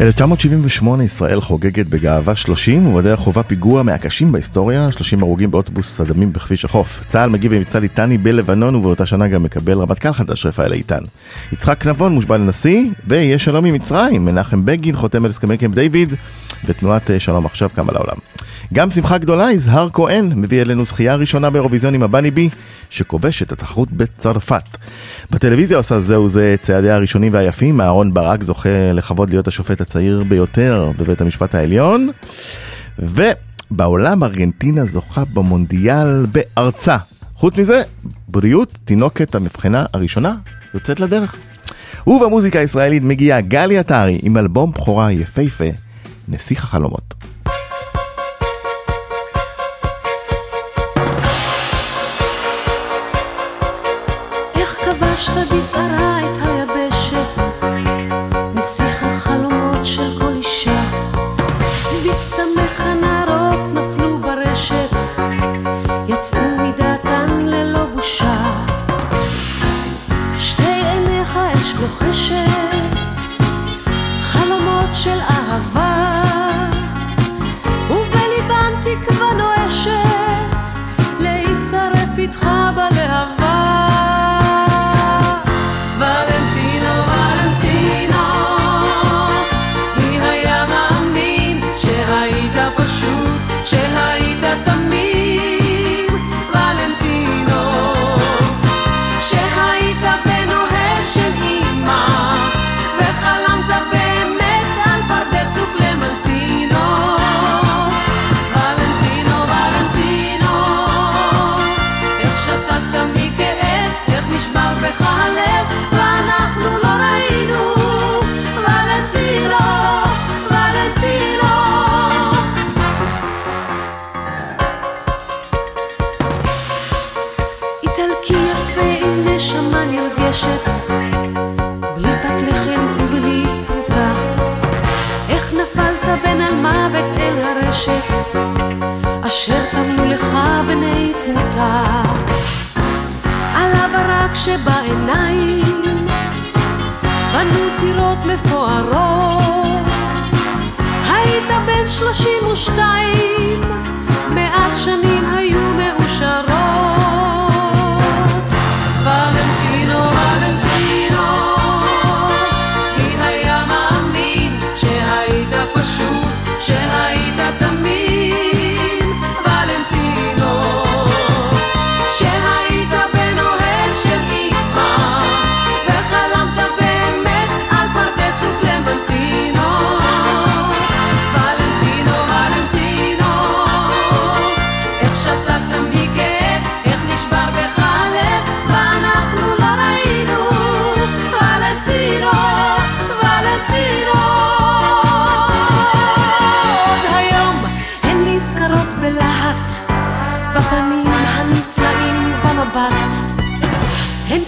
1978 ישראל חוגגת בגאווה 30 ובדרך חובה פיגוע מהקשים בהיסטוריה, 30 הרוגים באוטובוס הדמים בכביש החוף. צה"ל מגיב במבצע ליטני בלבנון ובאותה שנה גם מקבל רמטכ"ל חדש רפאל איתן. יצחק נבון מושבע לנשיא ויש שלום עם מצרים, מנחם בגין חותם על הסכמי קמפ דיוויד ותנועת אה, שלום עכשיו קמה לעולם. גם שמחה גדולה, יזהר כהן מביא אלינו זכייה ראשונה באירוויזיון עם הבני בי שכובש את התחרות בצרפת. בטלוויזיה עושה זהו זה צעדיה הראשונים והיפים, אהרון ברק זוכה לכבוד להיות השופט הצעיר ביותר בבית המשפט העליון. ובעולם ארגנטינה זוכה במונדיאל בארצה. חוץ מזה, בריאות תינוקת המבחנה הראשונה יוצאת לדרך. ובמוזיקה הישראלית מגיעה גלי עטרי עם אלבום בכורה יפהפה, נסיך החלומות. איך כבשת בזערה habitera שלושים ושתיים,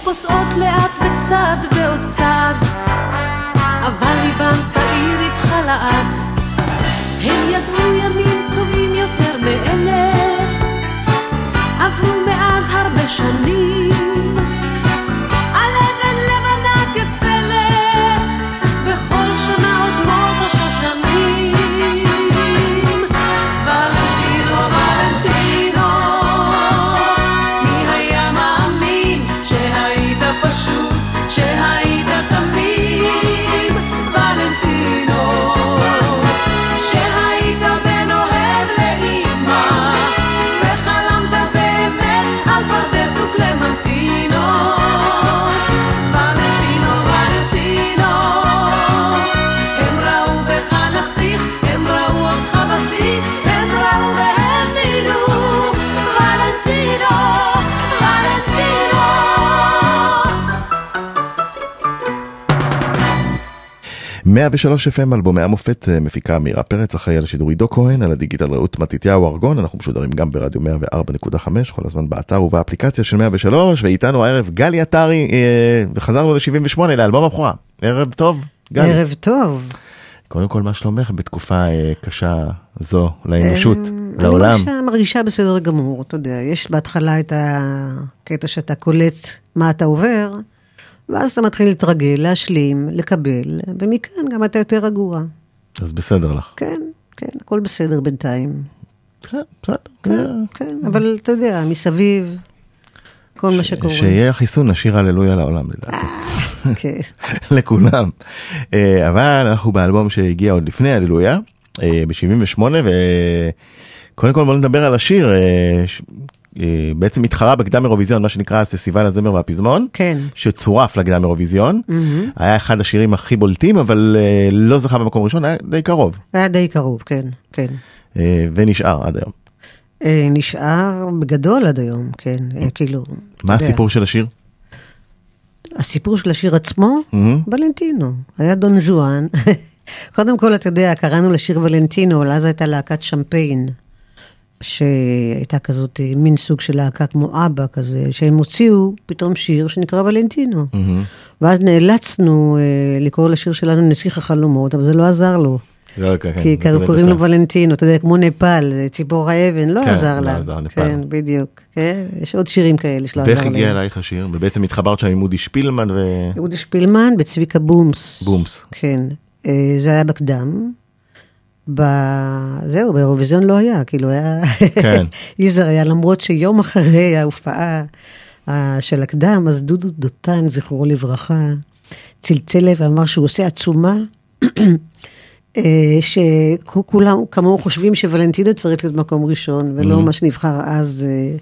פוסעות לאט בצד ועוד צעד, אבל ליבם צעיר איתך לעד. הם ידעו ימים טובים יותר מאלה, עברו מאז הרבה שנים. 103 FM אלבומי המופת אה, מפיקה מירה פרץ אחראי על השידור עידו כהן על הדיגיטל רעות מתתיהו ארגון אנחנו משודרים גם ברדיו 104.5 כל הזמן באתר ובאפליקציה של 103 ואיתנו הערב גלי עטרי אה, וחזרנו ל-78 לאלבום הבכורה ערב טוב גלי, ערב טוב. קודם כל מה שלומך בתקופה אה, קשה זו לאנושות, אה, לעולם? אני מרגישה, מרגישה בסדר גמור, אתה יודע, יש בהתחלה את הקטע שאתה קולט מה אתה עובר, ואז אתה מתחיל להתרגל, להשלים, לקבל, ומכאן גם אתה יותר רגוע. אז בסדר לך. כן, כן, הכל בסדר בינתיים. כן, בסדר. כן, כן, אבל אתה יודע, מסביב, כל מה שקורה. שיהיה חיסון, נשאיר הללויה לעולם לדעתי. כן. לכולם. אה, אבל אנחנו באלבום שהגיע עוד לפני הללויה, ב-78, וקודם כל בוא נדבר על השיר, אה, אה, בעצם התחרה בקדם אירוויזיון, מה שנקרא פסטיבל הזמר והפזמון. כן. שצורף לקדם אירוויזיון, היה אחד השירים הכי בולטים, אבל אה, לא זכה במקום ראשון, היה די קרוב, היה די קרוב, כן, כן. אה, ונשאר עד היום. אה, נשאר בגדול עד היום, כן, אה, כאילו. מה הסיפור של השיר? הסיפור של השיר עצמו? ולנטינו. היה דון ז'ואן. קודם כל, אתה יודע, קראנו לשיר ולנטינו, אבל אז הייתה להקת שמפיין, שהייתה כזאת אה, מין סוג של להקה כמו אבא כזה, שהם הוציאו פתאום שיר שנקרא ולנטינו. ואז נאלצנו אה, לקרוא לשיר שלנו נסיך החלומות, אבל זה לא עזר לו. לא, כן, כי כן, קראו- זה קוראים לו. ולנטינו, אתה יודע, כמו נפאל, זה ציפור האבן, לא כן, עזר לא לה. עזר. כן, בדיוק. כן, יש עוד שירים כאלה שלא עזר ואיך להם. הגיע אלייך השיר? ובעצם התחברת שם עם אודי שפילמן אודי שפילמן בצביקה בומס. ובומס. כן, אה, זה היה בקדם. ב... זהו, באירוויזיון לא היה, כאילו היה... כן. יזהר היה, למרות שיום אחרי ההופעה אה, של הקדם, אז דודו דותן, זכרו לברכה, צלצל אליי ואמר שהוא עושה עצומה, אה, שכולם כמוהו חושבים שוולנטינו צריך להיות מקום ראשון, ולא מה שנבחר אז אה,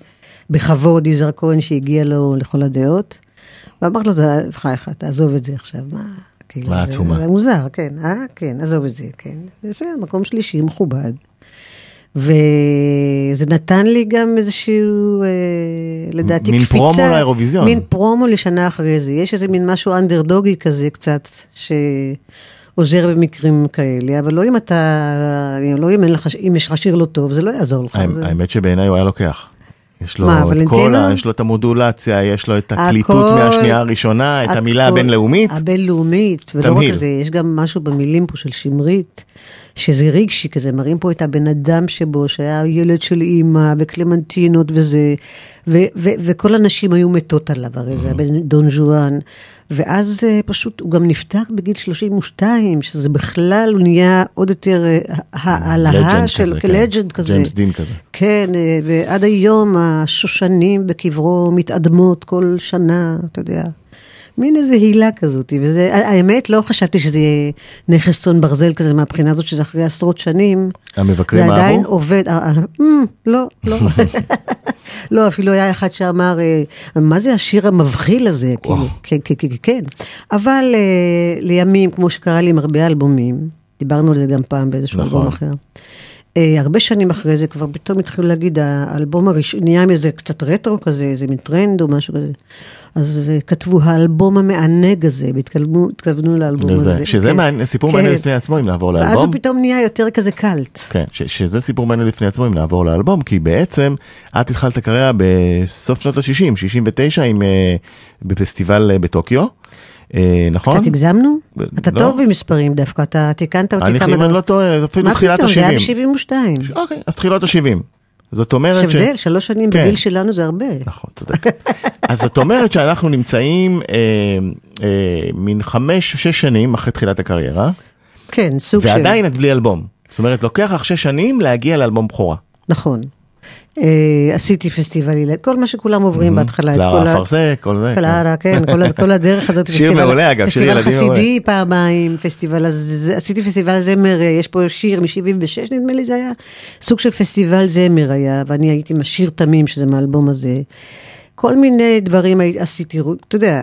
בכבוד, יזהר כהן שהגיע לו לכל הדעות. ואמר לו, "תה- בחייך, תעזוב את זה עכשיו, מה? כאילו, מה זה- העצומה? זה מוזר, כן, אה? כן, עזוב את זה, כן. זה מקום שלישי, מכובד. וזה נתן לי גם איזשהו, אה, לדעתי, מין קפיצה. פרומו לאירוויזיון. מין פרומו לשנה אחרי זה. יש איזה מין משהו אנדרדוגי כזה קצת, שעוזר במקרים כאלה, אבל לא אם אתה, לא אם, אין לך, אם יש לך שיר לא טוב, זה לא יעזור לך. האמת שבעיניי הוא היה לוקח. יש לו מה, את כל ולנטינו? ה... יש לו את המודולציה, יש לו את הקליטות הכל- מהשנייה הראשונה, את המילה הכל- הבינלאומית. הבינלאומית, ולא רק תמהיל. זה, יש גם משהו במילים פה של שמרית, שזה רגשי כזה, מראים פה את הבן אדם שבו, שהיה ילד של אימא, וקלמנטינות וזה, ו- ו- וכל הנשים היו מתות עליו, הרי זה הבן דון ז'ואן, ואז אה, פשוט הוא גם נפטר בגיל 32, שזה בכלל, הוא נהיה עוד יותר אה, העלאה לג'נד של, כזה, כן. כלג'נד כזה. ג'יימס דין כזה. כן, אה, ועד היום השושנים בקברו מתאדמות כל שנה, אתה יודע. מין איזה הילה כזאת, וזה, האמת, לא חשבתי שזה יהיה נכס צאן ברזל כזה מהבחינה הזאת, שזה אחרי עשרות שנים. המבקרים זה עדיין אהבו? עובד, אה, אה, אמ, לא, לא. לא, אפילו היה אחד שאמר, אה, מה זה השיר המבחיל הזה? כאילו, כן, כן, כן, כן. אבל אה, לימים, כמו שקרה לי עם הרבה אלבומים, דיברנו על זה גם פעם באיזשהו נכון. אלבום אחר. אה, הרבה שנים אחרי זה כבר פתאום התחילו להגיד, האלבום הראשון, נהיה מזה קצת רטרו כזה, איזה מין טרנד או משהו כזה. אז אה, כתבו האלבום המענג הזה, והתכוונו התכוונו לאלבום לזה, הזה. שזה כן. מעניין- סיפור כן. מעניין בפני עצמו אם נעבור ואז לאלבום. הוא פתאום נהיה יותר כזה קאלט. כן, ש- שזה סיפור מעניין בפני עצמו אם נעבור לאלבום, כי בעצם את התחלת קריירה בסוף שנות ה-60, 69, עם, אה, בפסטיבל אה, בטוקיו, נכון? קצת הגזמנו? אתה לא. טוב במספרים דווקא, אתה תיקנת אותי כמה אם אני לא טועה, אפילו מה תחילת פתאום, זה היה ה-70. ב-72. אוקיי, אז תחילת ה-70. זאת יש אומרת ש... הבדל, שלוש שנים כן. בגיל שלנו זה הרבה. נכון, צודק. אז זאת אומרת שאנחנו נמצאים אה, אה, מין חמש, שש שנים אחרי תחילת הקריירה, כן, סוג של... ועדיין את בלי אלבום. זאת אומרת, לוקח לך שש שנים להגיע לאלבום בכורה. נכון. אה, עשיתי פסטיבל ילד, כל מה שכולם עוברים בהתחלה. את כל קלרה אפרסק, כל זה. כן. קלרה, כן, כל ה- כל הדרך הזאת. שיר פסטיבל- מעולה, אגב, שיר ילדים פסטיבל מעולה. חסידי פעמיים, פסטיבל, עשיתי פסטיבל זמר, אה, יש פה שיר מ-76 נדמה לי זה היה, סוג של פסטיבל זמר היה, ואני הייתי עם השיר תמים, שזה מהאלבום הזה. כל מיני דברים עשיתי, אתה יודע,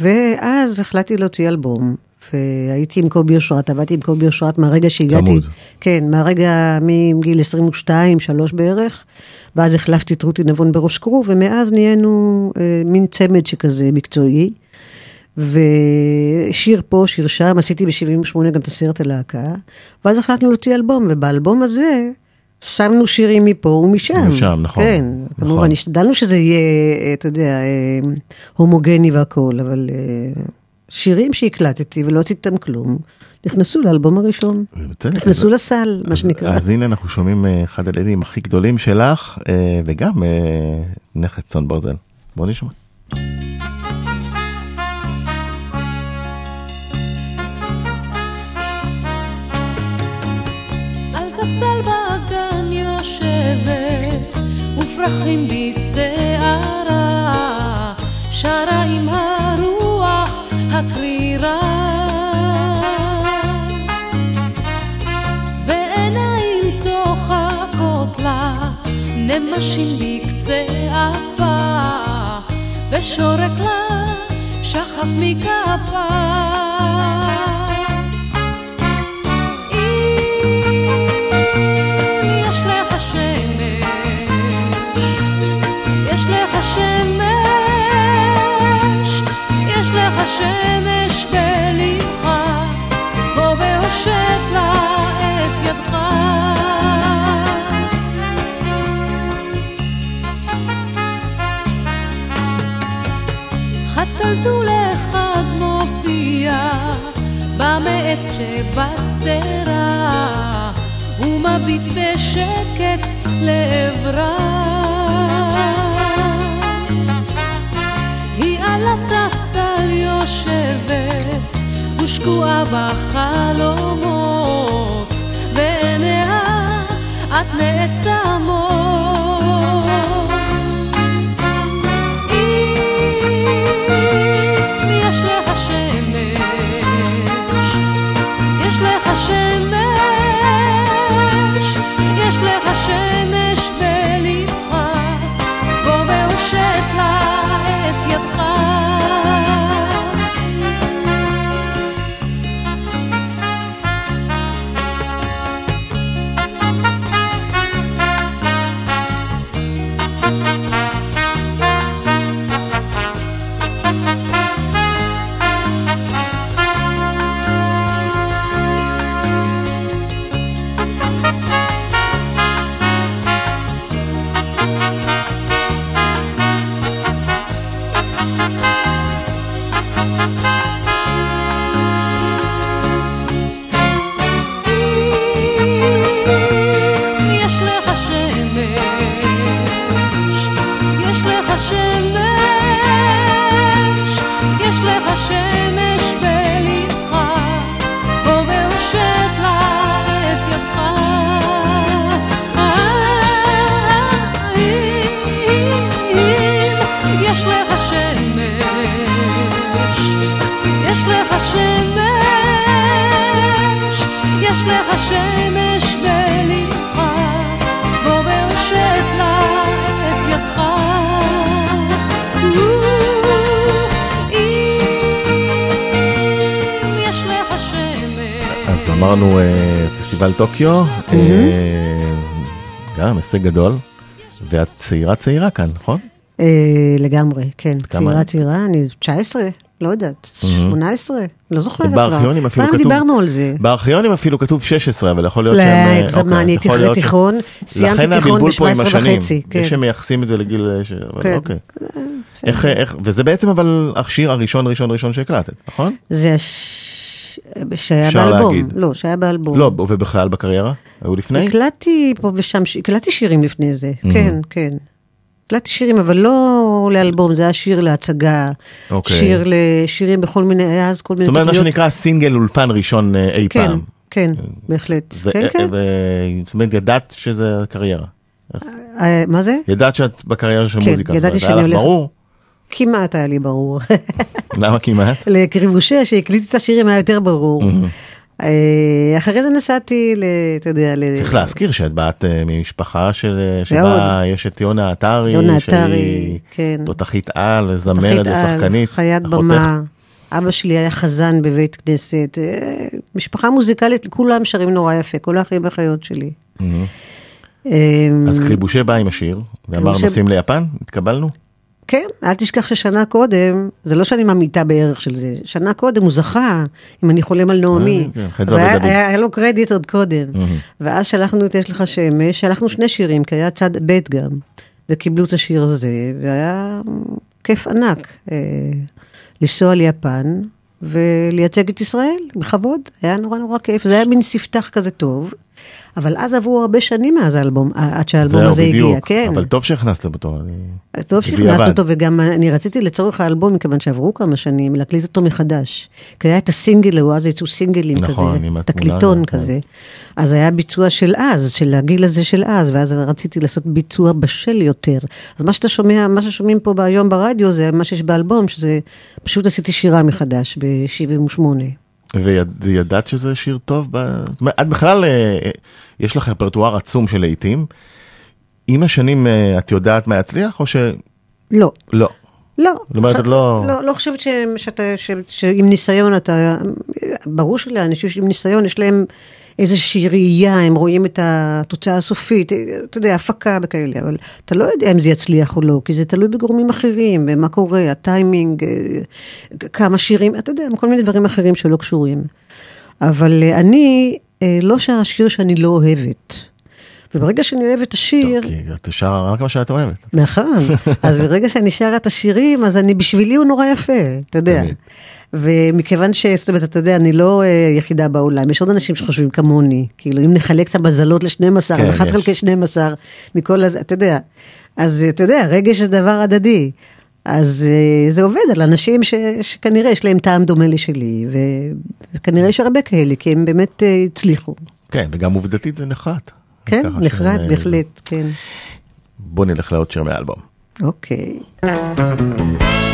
ואז החלטתי להוציא אלבום. והייתי עם קובי אושרת, עבדתי עם קובי אושרת מהרגע שהגעתי. צמוד. כן, מהרגע מגיל 22, 3 בערך, ואז החלפתי את רותי נבון בראש קרו, ומאז נהיינו אה, מין צמד שכזה מקצועי. ושיר פה, שיר שם, עשיתי ב-78 גם את הסרט הלהקה, ואז החלטנו להוציא אלבום, ובאלבום הזה שמנו שירים מפה ומשם. משם, נכון, כן, נכון. כמובן, השתדלנו שזה יהיה, אה, אתה יודע, אה, הומוגני והכול, אבל אה, שירים שהקלטתי ולא הוצאתם כלום, נכנסו לאלבום הראשון. נכנסו אז- לסל, מה אז- שנקרא. אז הנה אנחנו שומעים אה, אחד הלידים הכי גדולים שלך, אה, וגם אה, נכד צאן ברזל. בוא נשמע. ופרחים בשערה, שרה עם הרוח הקרירה. ועיניים צוחקות לה, נמשים בקצה אפה, ושורק לה שחף מכפה. יש לך שמש בלבך, בוא והושט לה את ידך. חתלתול אחד מופיע במעץ שבשדרה ומביט בשקט לעברה. יושבת ושקועה בחלומות ועיניה את נעצמות. אה, פסטיבל טוקיו, אה, גם הישג גדול, ואת צעירה צעירה כאן, נכון? אה, לגמרי, כן. צעירה? צעירה, אני 19, לא יודעת, 18, לא זוכרת כבר. בארכיונים אפילו פעם כתוב, דיברנו על זה. בארכיונים אפילו כתוב 16, אבל יכול להיות לא, שהם... אה, הגזמה, אוקיי, אני הייתי אחרי תיכון, סיימתי תיכון הבלבול פה עם ב-17 השנים. וחצי, כן. יש שמייחסים את זה לגיל... כן. אוקיי. וזה בעצם אבל השיר הראשון ראשון ראשון שהקלטת, נכון? זה הש... שהיה באלבום. להגיד. לא, שהיה באלבום. לא, ובכלל בקריירה? היו לפני? הקלטתי פה ושם, הקלטתי שירים לפני זה, כן, כן. הקלטתי שירים, אבל לא לאלבום, זה היה שיר להצגה, אוקיי. שיר לשירים בכל מיני, היה אז כל מיני זאת אומרת מה תוכניות. שנקרא סינגל אולפן ראשון אה, אי כן, פעם. כן, בהחלט. ו- כן, כן. ו- זאת אומרת ידעת שזה קריירה. אה, מה זה? ידעת שאת בקריירה של כן, מוזיקה. ידעתי זאת אומרת, שאני הולכת- ברור? כמעט היה לי ברור. למה כמעט? לקריבושה שהקליט את השירים היה יותר ברור. אה, אחרי זה נסעתי, אתה יודע, ל... צריך להזכיר שאת באת אה, ממשפחה של- מאוד. שבה יש את יונה עטרי, יונה עטרי, כן. תותחית על, זמרת ושחקנית. חיית. במה. אבא שלי היה חזן בבית כנסת. אה, משפחה מוזיקלית, כולם שרים נורא יפה, כל האחים והאחיות שלי. אה, אז קריבושה בא עם השיר, ואמר נוסעים ליפן, התקבלנו? כן, אל תשכח ששנה קודם, זה לא שאני ממעיטה בערך של זה, שנה קודם הוא זכה, אם אני חולם על נעמי. כן, חדווה אז היה. היה, היה לו קרדיט עוד קודם. ואז שלחנו את יש לך שמש, שלחנו שני שירים, כי היה צד ב' גם, וקיבלו את השיר הזה, והיה כיף ענק. אה, לנסוע ליפן, ולייצג את ישראל, בכבוד, היה נורא נורא כיף, זה היה מין ספתח כזה טוב, אבל אז עברו הרבה שנים מאז האלבום, עד שהאלבום הזה בדיוק. הגיע, כן. אבל טוב שהכנסתם אותו. אני- טוב. שהכנסנו אותו, וגם אני רציתי לצורך האלבום, מכיוון שעברו כמה שנים, להקליט אותו מחדש. כי היה את הסינגל, הוא אז יצאו סינגלים נכון, כזה, תקליטון הזאת, כן. כזה. אז היה ביצוע של אז, של הגיל הזה של אז, ואז רציתי לעשות ביצוע בשל יותר. אז מה שאתה שומע, מה ששומעים פה היום ברדיו, זה מה שיש באלבום, שזה, פשוט עשיתי שירה מחדש ב-78. וידעת שזה שיר טוב? ב- זאת אומרת, את בכלל, אה, יש לך רפרטואר עצום של להיטים. עם השנים אה, את יודעת מה יצליח או שלא? לא. לא. לא. זאת אומרת, את לא- לא, לא חושבת ש- שאתה, ש- שעם ניסיון אתה, ברור שלאנשים שעם ניסיון יש להם איזושהי ראייה, הם רואים את התוצאה הסופית, אתה יודע, הפקה וכאלה, אבל אתה לא יודע אם זה יצליח או לא, כי זה תלוי בגורמים אחרים, ומה קורה, הטיימינג, אה, כמה שירים, אתה יודע, כל מיני דברים אחרים שלא קשורים. אבל אה, אני אה, לא שרה שיר שאני לא אוהבת. וברגע שאני אוהבת את השיר, כי את שרה רק מה שאת אוהבת. נכון, אז ברגע שאני שרה את השירים, אז אני, בשבילי הוא נורא יפה, אתה יודע. ומכיוון ש... זאת אומרת, אתה יודע, אני לא אה, יחידה בעולם, יש עוד אנשים שחושבים כמוני, כאילו, אם נחלק את המזלות ל-12, כן, אז 1 יש. חלקי 12 מכל הזה, אתה יודע. אז אתה יודע, רגש זה דבר הדדי. אז אה, זה עובד על אנשים ש, שכנראה יש להם טעם דומה לשלי, ו, וכנראה יש הרבה כאלה, כי הם באמת אה, הצליחו. כן, וגם עובדתית זה נחרט. כן, אה, בהחלט, כן. בוא נלך לעוד שיר מהאלבום. אוקיי. הבוקר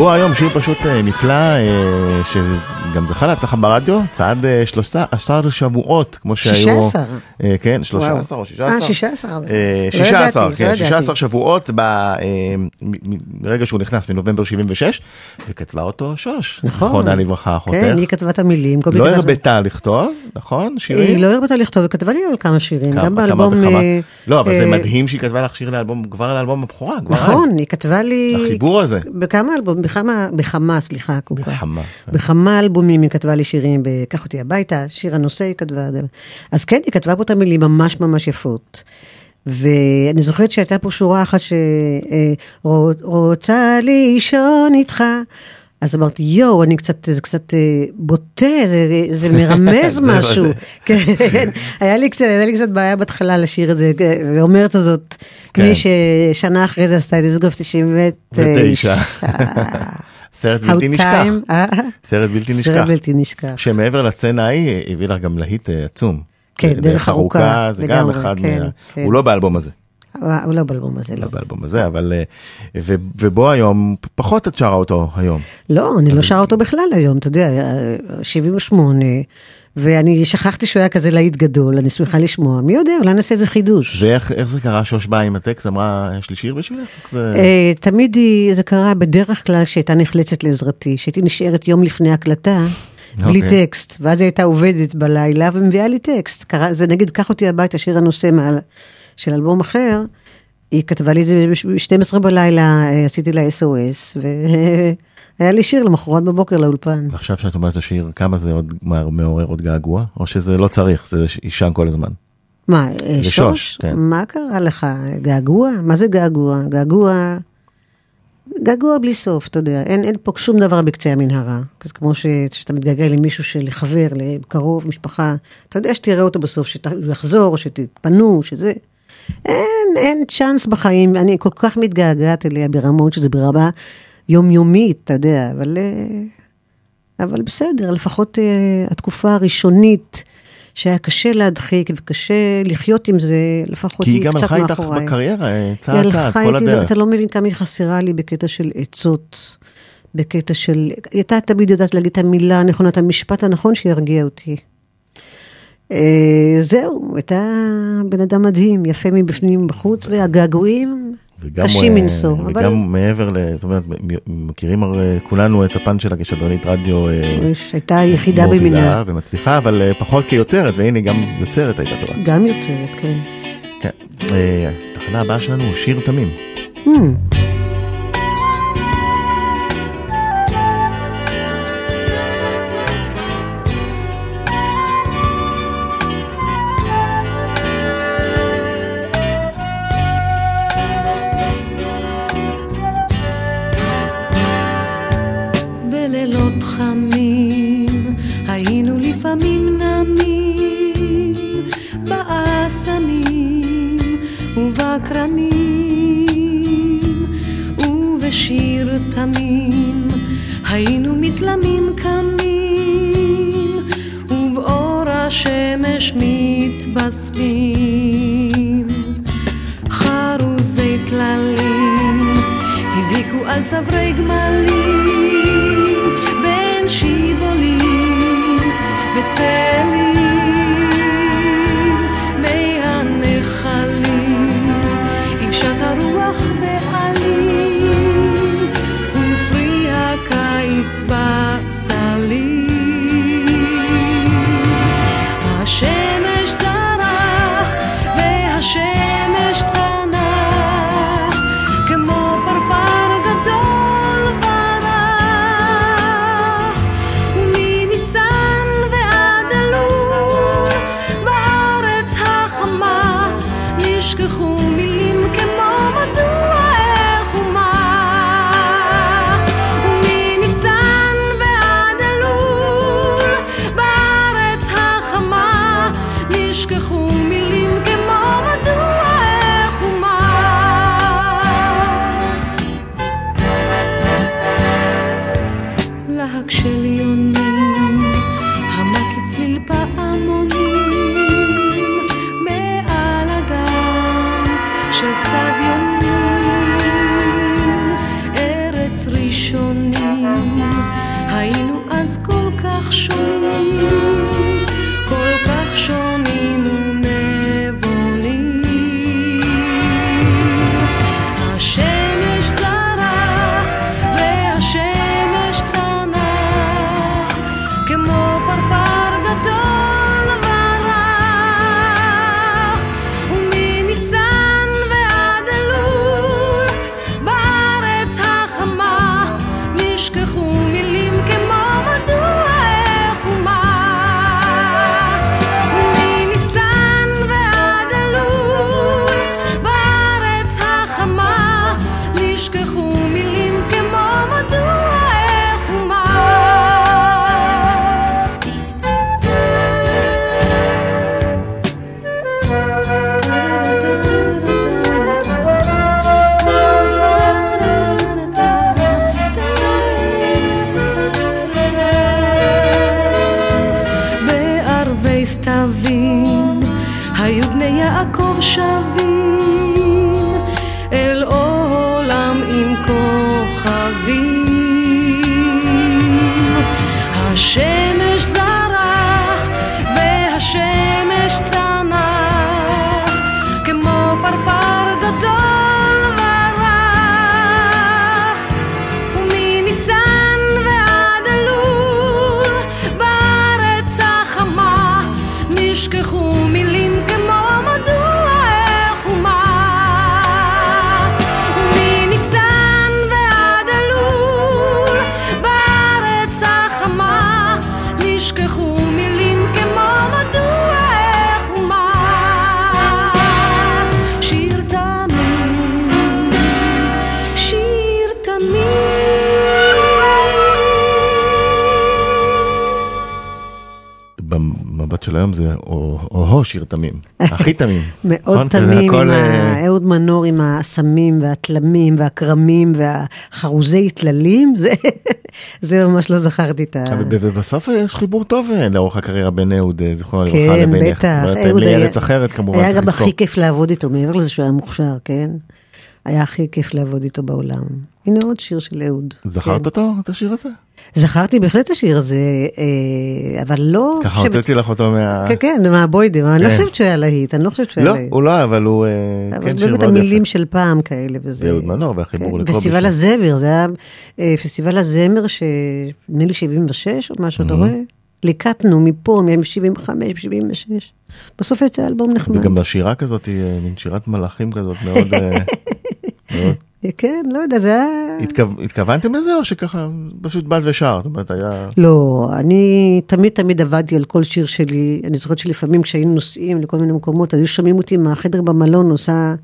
בוא היום שיר פשוט אה, נפלא, אה, שגם זכה להצלחה ברדיו, צעד אה, 13 שבועות, כמו שהיו... 16. אה, כן, 13 או 16? אה, 16. אה, לא 16, ידעתי, כן, לא 16 ידעתי. שבועות ב- אה, מ- מ- מרגע שהוא נכנס, מנובמבר 76, וכתבה אותו שוש, נכון. זכרונה לברכה, אחותך. כן, היא כתבה את המילים. לא הרבתה לכתוב, נכון? שירים? היא לא הרבתה לכתוב, היא כתבה לי על כמה שירים, גם באלבום... אה, לא, אבל זה אה, מדהים שהיא כתבה לך שיר לאלבום, כבר לאלבום הבכורה. נכון, היא כתבה לי... החיבור הזה. בכמה אלבומים, בכמה, בכמה, סליחה, קופה. בכמה. בכמה אלבומים היא כתבה לי שירים, ב"קח אותי הביתה", שיר הנושא היא כתבה. אז כן, היא כתבה פה את המילים ממש ממש יפות. ואני זוכרת שהייתה פה שורה אחת שרוצה לישון איתך. אז אמרתי, יואו, אני קצת, זה קצת אה, בוטה, זה, זה מרמז משהו. זה- כן, היה לי קצת, היה לי קצת בעיה בהתחלה לשיר את זה, ואומרת הזאת, כן. מי ששנה אחרי זה עשתה את דיסגוף 99. סרט בלתי נשכח. אה? סרט בלתי נשכח. סרט בלתי נשכח. שמעבר לסצנה ההיא, הביא לך גם להיט אה, עצום. כן, דרך ארוכה, זה גם אחד כן. כן. הוא לא באלבום הזה. אה, הוא לא באלבום הזה, לא. לא באלבום הזה, אבל... אה, ו- ובו היום, פחות את שרה אותו היום. לא, אני לא שרה אותו בכלל היום, אתה יודע, אה, 78, ואני שכחתי שהוא היה כזה להיט גדול, אני שמחה לשמוע. מי יודע, אולי נעשה איזה חידוש. ואיך איך זה קרה שוש באה עם הטקסט, אמרה, יש לי שיר בשבילך? זה- אה, תמיד זה קרה בדרך כלל כשהייתה נחלצת לעזרתי, שהייתי נשארת יום לפני הקלטה, בלי אוקיי. טקסט, ואז היא הייתה עובדת בלילה ומביאה לי טקסט. קרה, זה נגיד, קח אותי הביתה, שיר הנושא מעל, של אלבום אחר, היא כתבה לי את זה ב-12 בלילה, אה, עשיתי לה SOS, והיה לי שיר למחרת בבוקר לאולפן. ועכשיו שאת אומרת השיר, כמה זה עוד מעורר עוד געגוע? או שזה לא צריך, זה יישן כל הזמן? מה, אה, לשוש, שוש? כן. מה קרה לך? געגוע? מה זה געגוע? געגוע... געגוע בלי סוף, אתה יודע, אין, אין פה שום דבר בקצה המנהרה. זה כמו ש, שאתה מתגעגע למישהו שלחבר, לקרוב, משפחה, אתה יודע שתראה אותו בסוף, שהוא יחזור, שתתפנו, שזה... אין, אין צ'אנס בחיים, אני כל כך מתגעגעת אליה ברמות שזה ברמה יומיומית, אתה יודע, אבל, אה, אבל בסדר, לפחות אה, התקופה הראשונית, שהיה קשה להדחיק וקשה לחיות עם זה, לפחות כי היא היא גם קצת הלכה איתך מאחוריי. בקריירה, אה, היא צעד צעד, כל הדרך. אתה לא מבין כמה היא חסרה לי בקטע של עצות, בקטע של... היא הייתה תמיד יודעת להגיד את המילה הנכונה, את המשפט הנכון שירגיע אותי. אה, זהו, הייתה בן אדם מדהים, יפה מבפנים ובחוץ, והגעגועים קשים אה, מנשוא. וגם אבל מעבר ל... זאת אומרת, מכירים הרי כולנו את הפן שלה כשדרנית רדיו. אה, הייתה יחידה במינה. ומצליחה, אבל פחות כיוצרת, והנה גם יוצרת הייתה טובה. גם יוצרת, כן. כן. התחנה הבאה שלנו הוא שיר תמים. Hmm. ובקרנים ובשיר תמים היינו מתלמים קמים ובאור השמש מתבשמים. חרוזי טללים הביקו על צווארי גמלים בין שיבולים וצלים שיר תמים, הכי תמים. מאוד נכון? תמים, עם אה, אהוד מנור עם האסמים והתלמים והכרמים והחרוזי טללים, זה, זה ממש לא זכרתי את ה... ובסוף יש חיבור טוב אה, לאורך הקריירה בין אהוד, אה, זיכרונו לברכה, כן, לבינך. בטח. זאת אומרת, אהוד היה- לארץ אחרת כמובן, היה גם. הכי כיף לעבוד איתו, מעבר לזה שהוא היה מוכשר, כן? היה הכי כיף לעבוד איתו בעולם. הנה עוד שיר של אהוד. זכרת כן. אותו, את השיר הזה? זכרתי בהחלט את השיר הזה, אה, אבל לא... ככה חושבת- הוצאתי לך אותו מה... כן, כן, מהבוידם, אני לא כן. חושבת שהוא היה להיט, אני לא חושבת שהוא היה לא, להיט. הוא לא, היה, אבל הוא אה, אבל כן שיר מאוד המילים יפה. של פעם כאלה וזה. זה אהוד מנור והחיבור כן, לקובי פסטיבל. הזמר, זה היה אה, פסטיבל הזמר שנדמה לי 76 או משהו, אתה רואה? ליקטנו מפה, מ-75, 76. בסוף יצא אלבום נחמד. וגם בשירה כזאת, מין שירת מלאכים כזאת מאוד... מאוד. כן, לא יודע, זה היה... התכו- התכוונתם לזה או שככה פשוט באת ושרת? זאת אומרת, היה... לא, אני תמיד תמיד עבדתי על כל שיר שלי. אני זוכרת שלפעמים כשהיינו נוסעים לכל מיני מקומות, היו שומעים אותי מהחדר במלון עושה,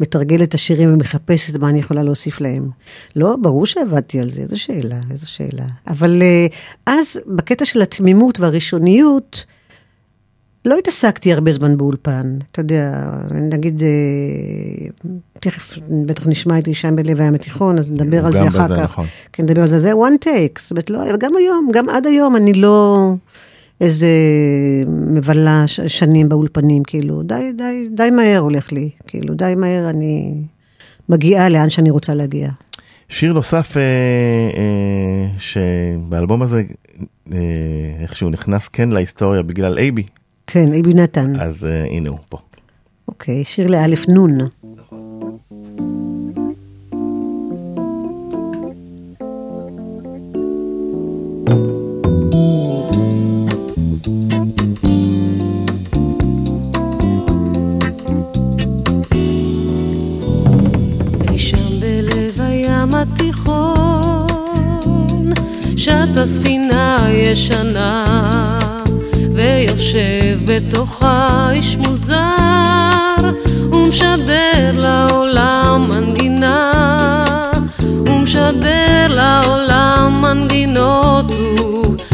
מתרגלת את השירים ומחפשת מה אני יכולה להוסיף להם. לא, ברור שעבדתי על זה, איזו שאלה, איזו שאלה. אבל אה, אז, בקטע של התמימות והראשוניות, לא התעסקתי הרבה זמן באולפן. אתה יודע, נגיד, אה, תכף בטח נשמע את הישן בלב הים התיכון, אז נדבר על זה אחר כך. נכון. כן, נדבר על זה, זה one take, זאת אומרת, לא, אבל גם היום, גם עד היום אני לא איזה מבלה ש- שנים באולפנים, כאילו, די, די, די מהר הולך לי, כאילו, די מהר אני מגיעה לאן שאני רוצה להגיע. שיר נוסף אה, אה, שבאלבום הזה אה, איכשהו נכנס כן להיסטוריה בגלל אייבי, כן, איבי נתן, אז אה, הנה הוא פה. אוקיי, שיר לאלף נון. התיכון, שטה ספינה ישנה, ויושב בתוכה איש מוזר, ומשדר לעולם מנגינה, ומשדר לעולם מנגינות,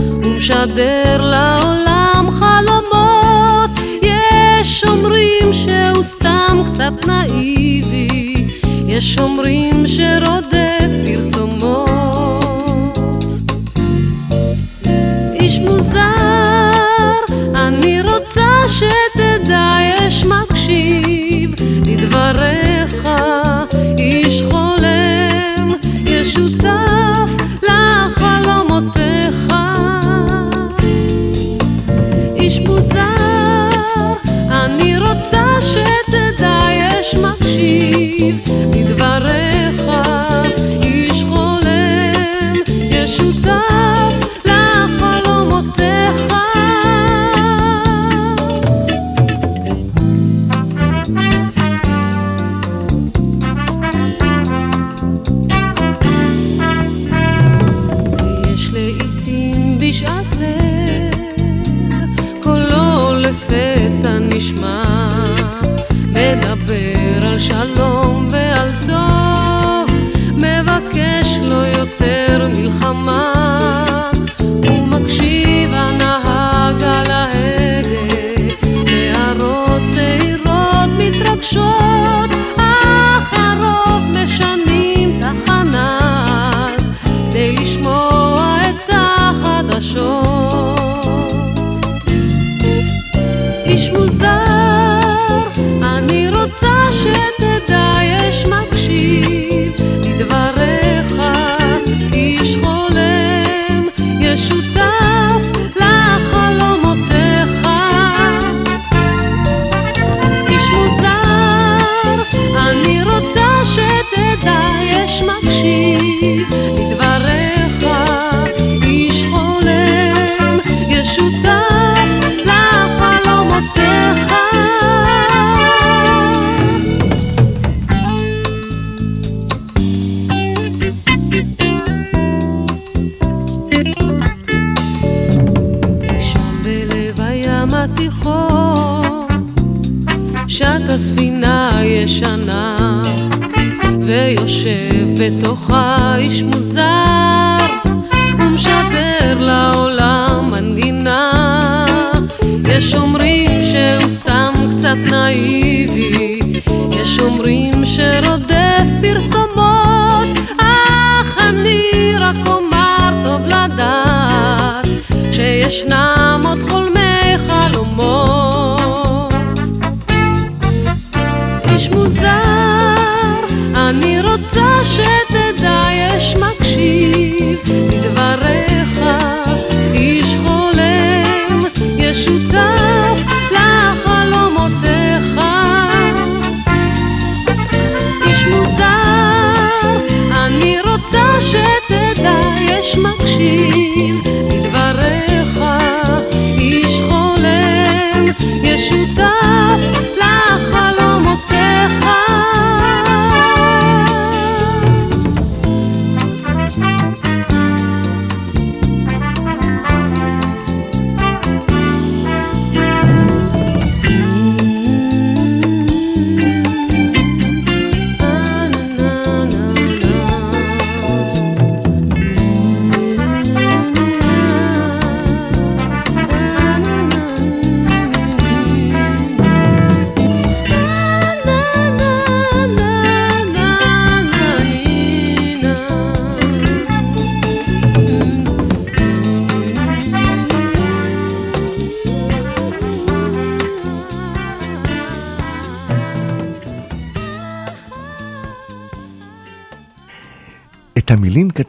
ומשדר לעולם חלומות. יש אומרים שהוא סתם קצת נאיבי, יש אומרים שרודף פרסומות. אני רוצה שתדע, יש מקשיב לדבריך, איש חולם, יש שותף לחלומותיך. איש מוזר, אני רוצה שתדע, יש מקשיב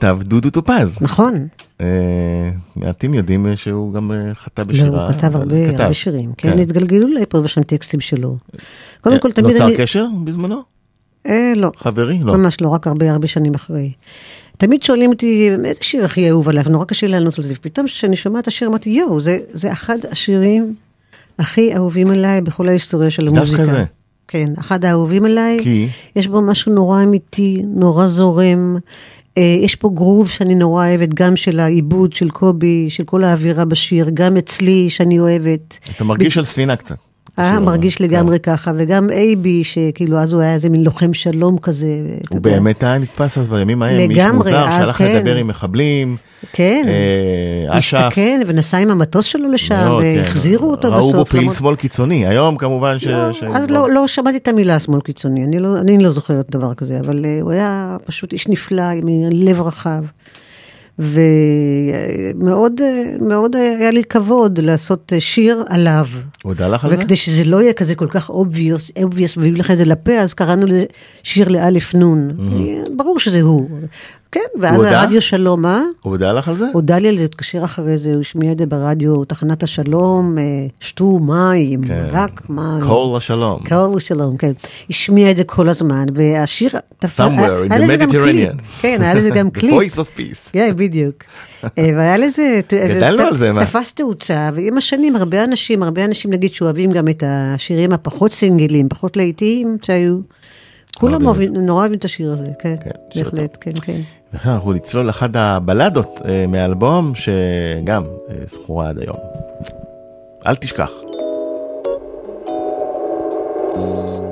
כתב דודו טופז. נכון. אה, מעטים יודעים אה, שהוא גם אה, חטא לא, בשירה. הוא כתב הרבה, הרבה שירים. כן, התגלגלו לי פה ושם טקסטים שלו. קודם כל, תמיד נוצר אני... קשר בזמנו? אה, לא. חברי? לא. ממש לא, רק הרבה הרבה שנים אחרי. תמיד שואלים אותי, איזה שיר הכי אהוב עליך? נורא קשה לענות על זה. ופתאום כשאני שומעת את השיר, אמרתי, יואו, זה, זה אחד השירים הכי אהובים עליי בכל ההיסטוריה של דווקא המוזיקה. זה. כן, אחד האהובים עליי. כי? יש בו משהו נורא אמיתי, נורא זורם. אה, יש פה גרוב שאני נורא אוהבת, גם של העיבוד של קובי, של כל האווירה בשיר, גם אצלי שאני אוהבת. אתה מרגיש על ספינה קצת. אה, בשיר מרגיש. לגמרי כן. ככה, וגם אייבי, שכאילו אז הוא היה איזה מין לוחם שלום כזה. הוא. באמת היה נתפס אז בימים ההם, לגמרי, מוזר אז שהלך כן. לדבר עם מחבלים, כן, אה, אש"ף. מסתכן ונסע עם המטוס שלו לשם, כן. והחזירו אותו ראו בסוף. בו פעיל שמאל קיצוני, היום כמובן ש... לא, ש- אז לא, לא שמעתי את המילה שמאל קיצוני, אני לא, אני לא זוכרת דבר כזה, אבל אה, הוא היה פשוט איש נפלא, עם לב רחב. ומאוד מאוד היה לי כבוד לעשות שיר עליו. הודה לך על זה? וכדי שזה לא יהיה כזה כל כך obvious, obvious, ומביא לך את זה לפה, אז קראנו לזה שיר לאלף נון. ברור שזה הוא. כן, ואז? הרדיו שלום, אה? הוא הודה לך על זה? הודה לי על זה, התקשר אחרי זה, הוא השמיע את זה ברדיו, תחנת השלום, אה, שתו מים, כן. רק מים. קול לשלום. קול לשלום, כן. השמיע את זה כל הזמן, והשיר... תפ- Somewhere היה- in the. Mediterranean. כן, היה לזה גם The קליפ. voice of peace. בדיוק. אה, והיה לזה, גדלנו ת- על זה, מה? תפס תאוצה, ועם השנים הרבה אנשים, הרבה אנשים נגיד שאוהבים גם את השירים הפחות סינגלים, פחות להיטיים שהיו. כולם אוהבים נורא אוהבים את השיר הזה, כן, כן, בהחלט, כן, כן. אנחנו נצלול לאחת הבלדות אה, מהאלבום שגם אה, זכורה עד היום. אל תשכח. אל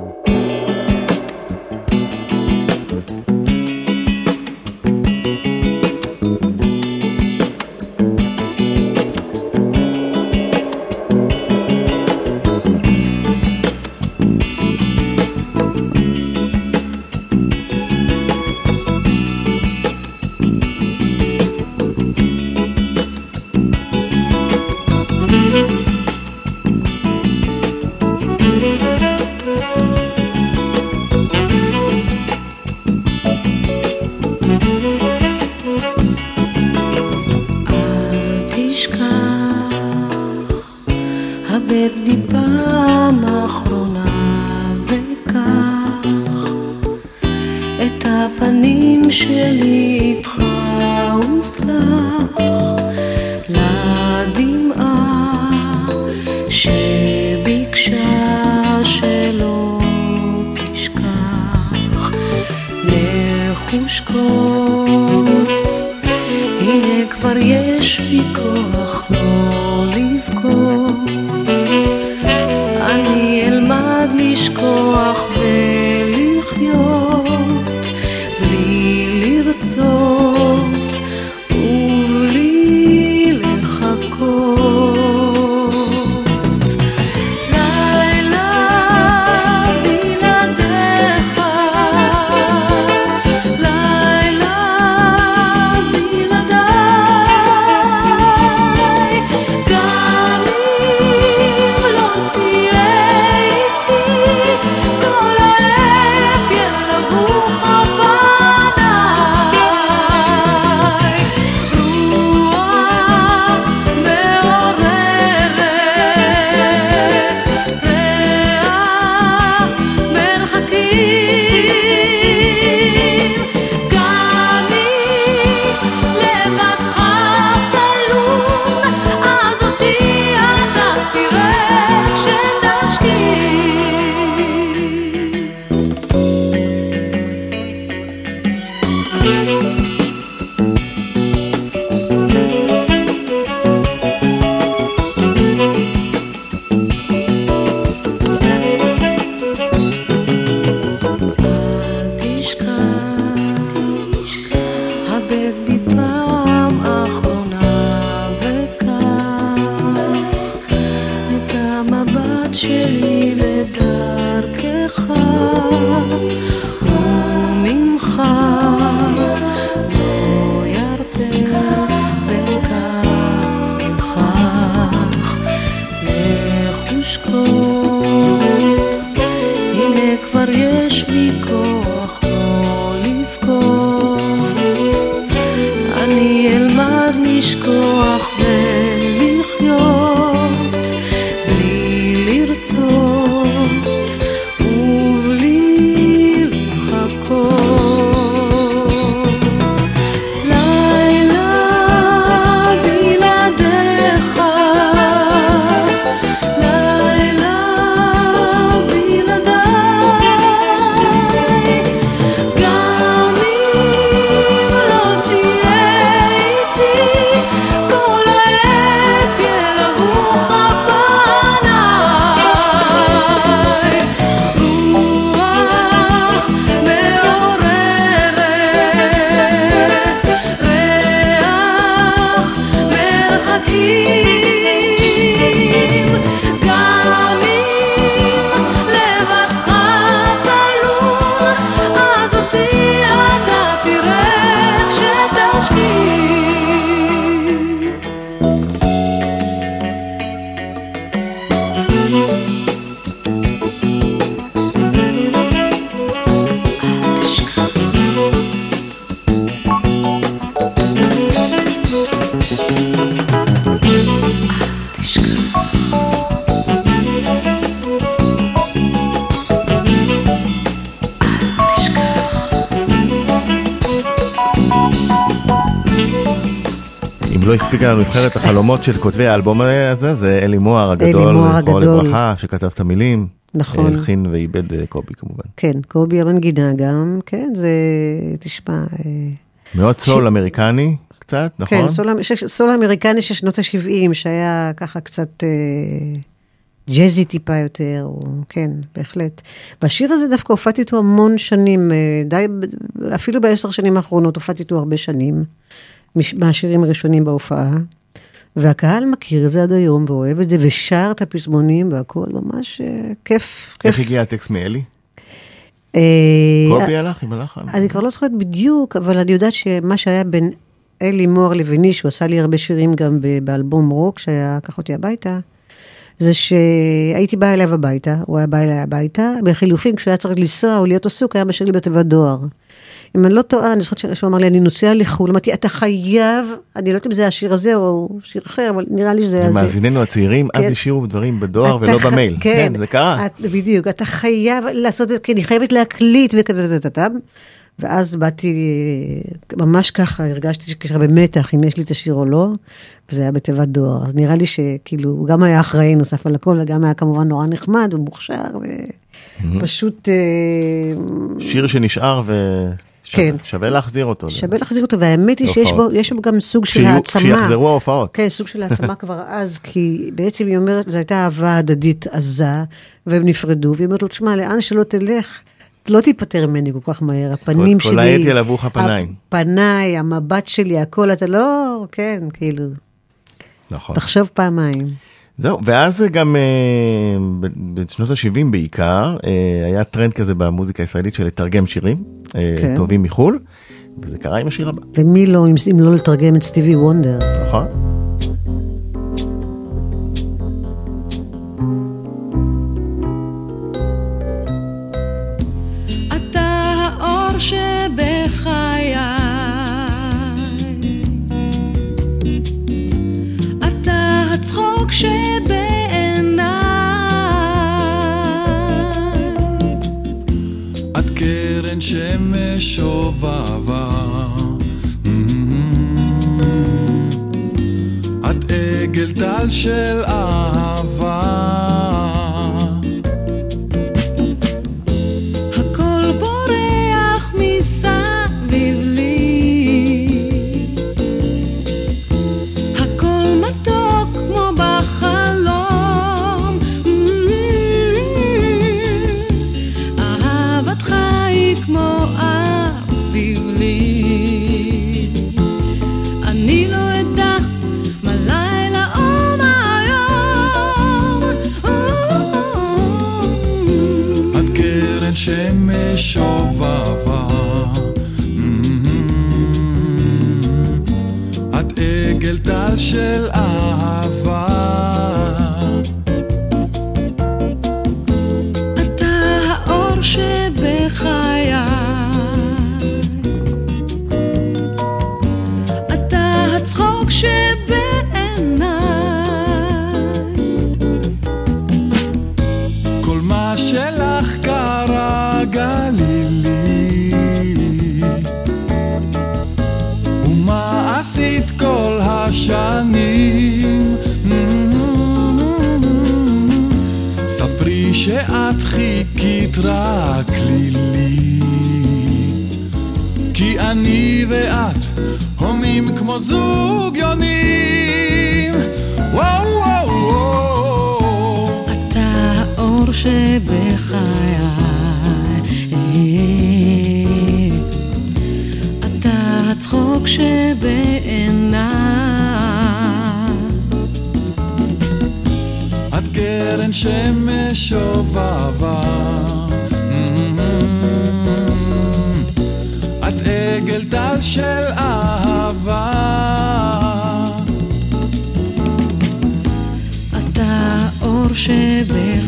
החלומות של כותבי האלבום הזה, זה אלי מוהר הגדול, זכרו. לברכה, שכתב את המילים. נכון. הלחין ועיבד אה, קובי כמובן. כן, קובי המנגינה גם, כן, זה, תשמע, אה, מאוד סול אמריקני קצת, נכון? כן, סול, ש- סול אמריקני של שנות ה-70, שהיה ככה קצת אה, ג'אזי טיפה יותר, או, כן, בהחלט. והשיר הזה דווקא הופעתי איתו המון שנים, אה, די, אפילו בעשר שנים האחרונות הופעתי איתו הרבה שנים, מהשירים הראשונים בהופעה. והקהל מכיר את זה עד היום ואוהב את זה, ושר את הפזמונים והכול, ממש אה, כיף, כיף. איך הגיע הטקסט מאלי? אה, קובי הלך עם הלחן? אני כבר לא זוכרת בדיוק, אבל אני יודעת שמה שהיה בין אלי מוהר לביני, שהוא עשה לי הרבה שירים גם באלבום רוק, שהיה לקח אותי הביתה, זה שהייתי באה אליו הביתה, הוא היה בא אליי הביתה, בחילופין, כשהוא היה צריך לנסוע או להיות עסוק, היה משאיר לי בתיבת דואר. אם אני לא טועה, אני זוכרת שהוא אמר לי, אני נוסע לחו"ל, אמרתי, אתה חייב, אני לא יודעת אם זה השיר הזה או שיר אחר, אבל נראה לי שזה... היה זה. מאזיננו הצעירים, אז כן. השאירו דברים בדואר ולא במייל. כן, זה קרה. בדיוק, אתה חייב לעשות את זה, כי אני חייבת להקליט וכזה. ואז באתי, ממש ככה, הרגשתי שככה במתח, אם יש לי את השיר או לא, וזה היה בתיבת דואר. אז נראה לי שכאילו, הוא גם היה אחראי נוסף על הכל, וגם היה כמובן נורא נחמד ומוכשר, ופשוט... אה, שיר שנשאר שווה- כן. שווה להחזיר אותו. שווה להחזיר אותו, והאמת היא שיש. בו, יש בו גם סוג של העצמה. כשיחזרו ההופעות. כן, סוג של העצמה כבר אז, כי בעצם היא אומרת, זו הייתה אהבה הדדית עזה, והם נפרדו, והיא אומרת לו, תשמע, לאן שלא תלך, לא תיפטר ממני כל כך מהר, הפנים כל שלי... העת ילווך הפניים. הפניי, המבט שלי, הכל, אתה לא, כן, כאילו, נכון. תחשוב פעמיים. זהו, ואז גם אה, בשנות ה-70 בעיקר, אה, היה טרנד כזה במוזיקה הישראלית של לתרגם שירים אה, כן. טובים מחו"ל, וזה קרה עם השיר הבא, ומי לא, אם, אם לא לתרגם את סטיבי וונדר. נכון? טל של אהבה. כי אני ואת הומים כמו זוג יונים וואו וואו וואו אתה האור שבחיי, אתה הצחוק שבעיניי. את קרן שמש שובבה. עגל טל של אהבה. אתה האור שבחיי,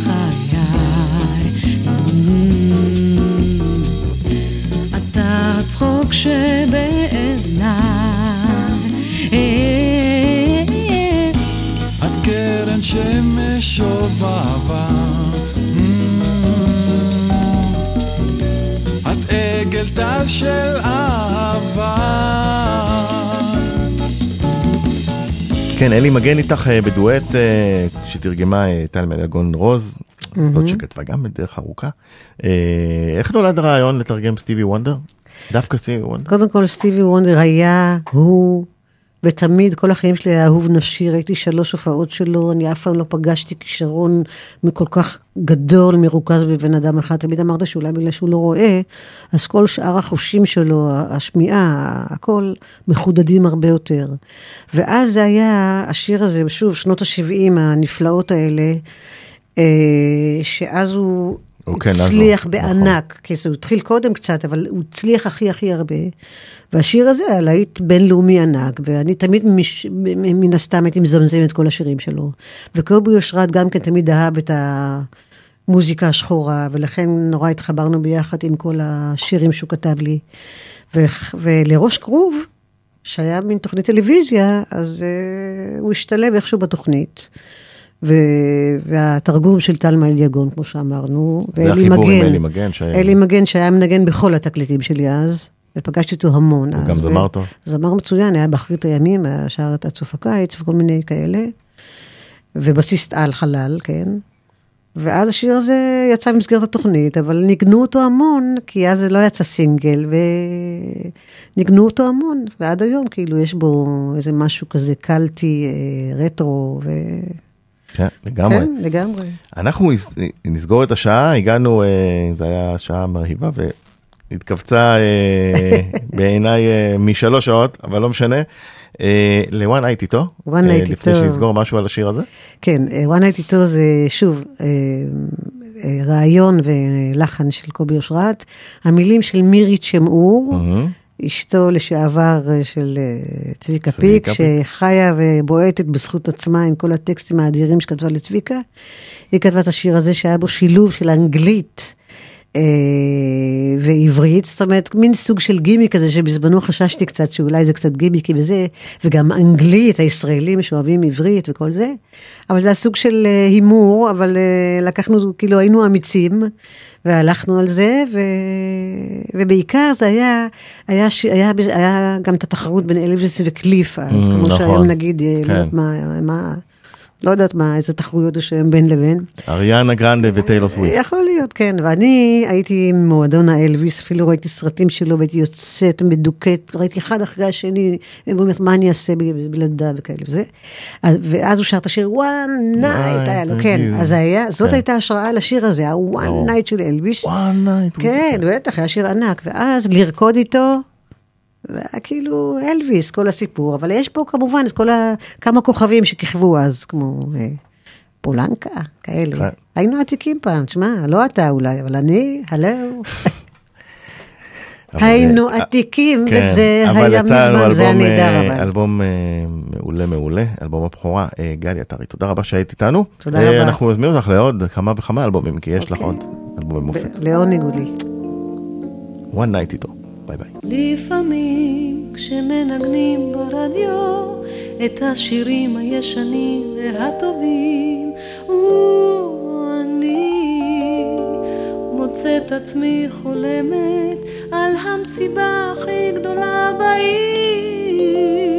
אתה הצחוק שבעיניי. של אהבה. כן, אלי מגן איתך אה, בדואט אה, שתרגמה אה, טל מלגון רוז, זאת שכתבה גם בדרך ארוכה. איך נולד הרעיון לתרגם סטיבי וונדר? דווקא סטיבי וונדר? קודם כל, סטיבי וונדר היה, הוא, ותמיד, כל החיים שלי היה אהוב נפשי, ראיתי שלוש הופעות שלו, אני אף פעם לא פגשתי כישרון מכל כך גדול, מרוכז בבן אדם אחד. תמיד אמרת שאולי בגלל שהוא לא רואה, אז כל שאר החושים שלו, השמיעה, הכל מחודדים הרבה יותר. ואז זה היה, השיר הזה, שוב, שנות ה-70 הנפלאות האלה, אה, שאז הוא... הוא- הצליח נכון. בענק, כי זה התחיל קודם קצת, אבל הוא הצליח הכי הכי הרבה. והשיר הזה היה להיט בינלאומי ענק, ואני תמיד מש, מן הסתם הייתי מזמזם את כל השירים שלו. וקובי אושרת גם כן תמיד אהב את המוזיקה השחורה, ולכן נורא התחברנו ביחד עם כל השירים שהוא כתב לי. ו, ולראש כרוב, שהיה מין תוכנית טלוויזיה, אז uh, הוא השתלב איכשהו בתוכנית. ו... והתרגום של טלמה אליגון, כמו שאמרנו, ואלי עם מגן. אלי מגן, שהיה- אלי מגן שהיה מנגן בכל התקליטים שלי אז, ופגשתי אותו המון הוא אז. גם זמר טוב. זמר מצוין, היה באחרית הימים, היה שר את עד סוף הקיץ וכל מיני כאלה. ובסיסט על חלל, כן. ואז השיר הזה יצא במסגרת התוכנית, אבל ניגנו אותו המון, כי אז זה לא יצא סינגל, וניגנו אותו המון, ועד היום כאילו יש בו איזה משהו כזה קלטי, אה, רטרו, ו... כן, לגמרי. כן, לגמרי. אנחנו נס- נסגור את השעה, הגענו, אה, זו הייתה שעה מרהיבה והתכווצה אה, בעיניי אה, משלוש שעות, אבל לא משנה. ל-one night איתו, One Night לפני. שנסגור משהו על השיר הזה. כן, One Night איתו זה שוב רעיון ולחן של קובי אושרת, המילים של מירי צ'מאור, מהמם. אשתו לשעבר אה, של אה, צביקה פיק. שחיה ובועטת בזכות עצמה עם כל הטקסטים האדירים שכתבה לצביקה. היא כתבה את השיר הזה שהיה בו שילוב של אנגלית. אה, ועברית, זאת אומרת, מין סוג של גימיק כזה שבזמנו חששתי קצת שאולי זה קצת גימיקי וזה, וגם אנגלית, הישראלים שאוהבים עברית וכל זה, אבל זה הסוג של אה, הימור, אבל אה, לקחנו, כאילו היינו אמיצים, והלכנו על זה, ו... ובעיקר זה היה, היה, ש... היה, היה גם את התחרות בין אלוויס וקליף, אז Mm, כמו נכון. שהיום נגיד, כן. לא יודעת מה, מה, לא יודעת מה, איזה תחרויות יש היום בין לבין. אריאנה גרנדה וטיילור סוויפט. יכול להיות, כן. ואני הייתי ממועדון האלוויס, אפילו ראיתי סרטים שלו והייתי יוצאת מדוכאת, ראיתי אחד אחרי השני, ואומרת, מה אני אעשה ב- בלעדיו וכאלה וזה. אז- ואז הוא שר את השיר one night, היה לו, כן. אז זאת כן. הייתה השראה לשיר הזה, ה-one night של אלוויס. one night. כן, בטח, היה שיר ענק. ואז לרקוד איתו, זה היה כאילו אלוויס, כל הסיפור. אבל יש פה כמובן את כל ה... כמה כוכבים שכיכבו אז, כמו אה, פולנקה, כאלה. כן. היינו עתיקים פעם, תשמע, לא אתה אולי, אבל אני, הלו. היינו אה, עתיקים, כן, וזה היה מזמן, זה היה נהדר, אה, אבל. אלבום אה, מעולה מעולה, אלבום הבכורה. גלי עטרי, תודה רבה שהיית איתנו. תודה רבה. אנחנו נזמין אותך לעוד כמה וכמה אלבומים, כי יש לך אוקיי. עוד אלבומי מופת. לעונג הוא לי. one night איתו, ביי ביי. לפעמים כשמנגנים ברדיו את השירים הישנים והטובים, ואני מוצא את עצמי חולמת על המסיבה הכי גדולה בעיר.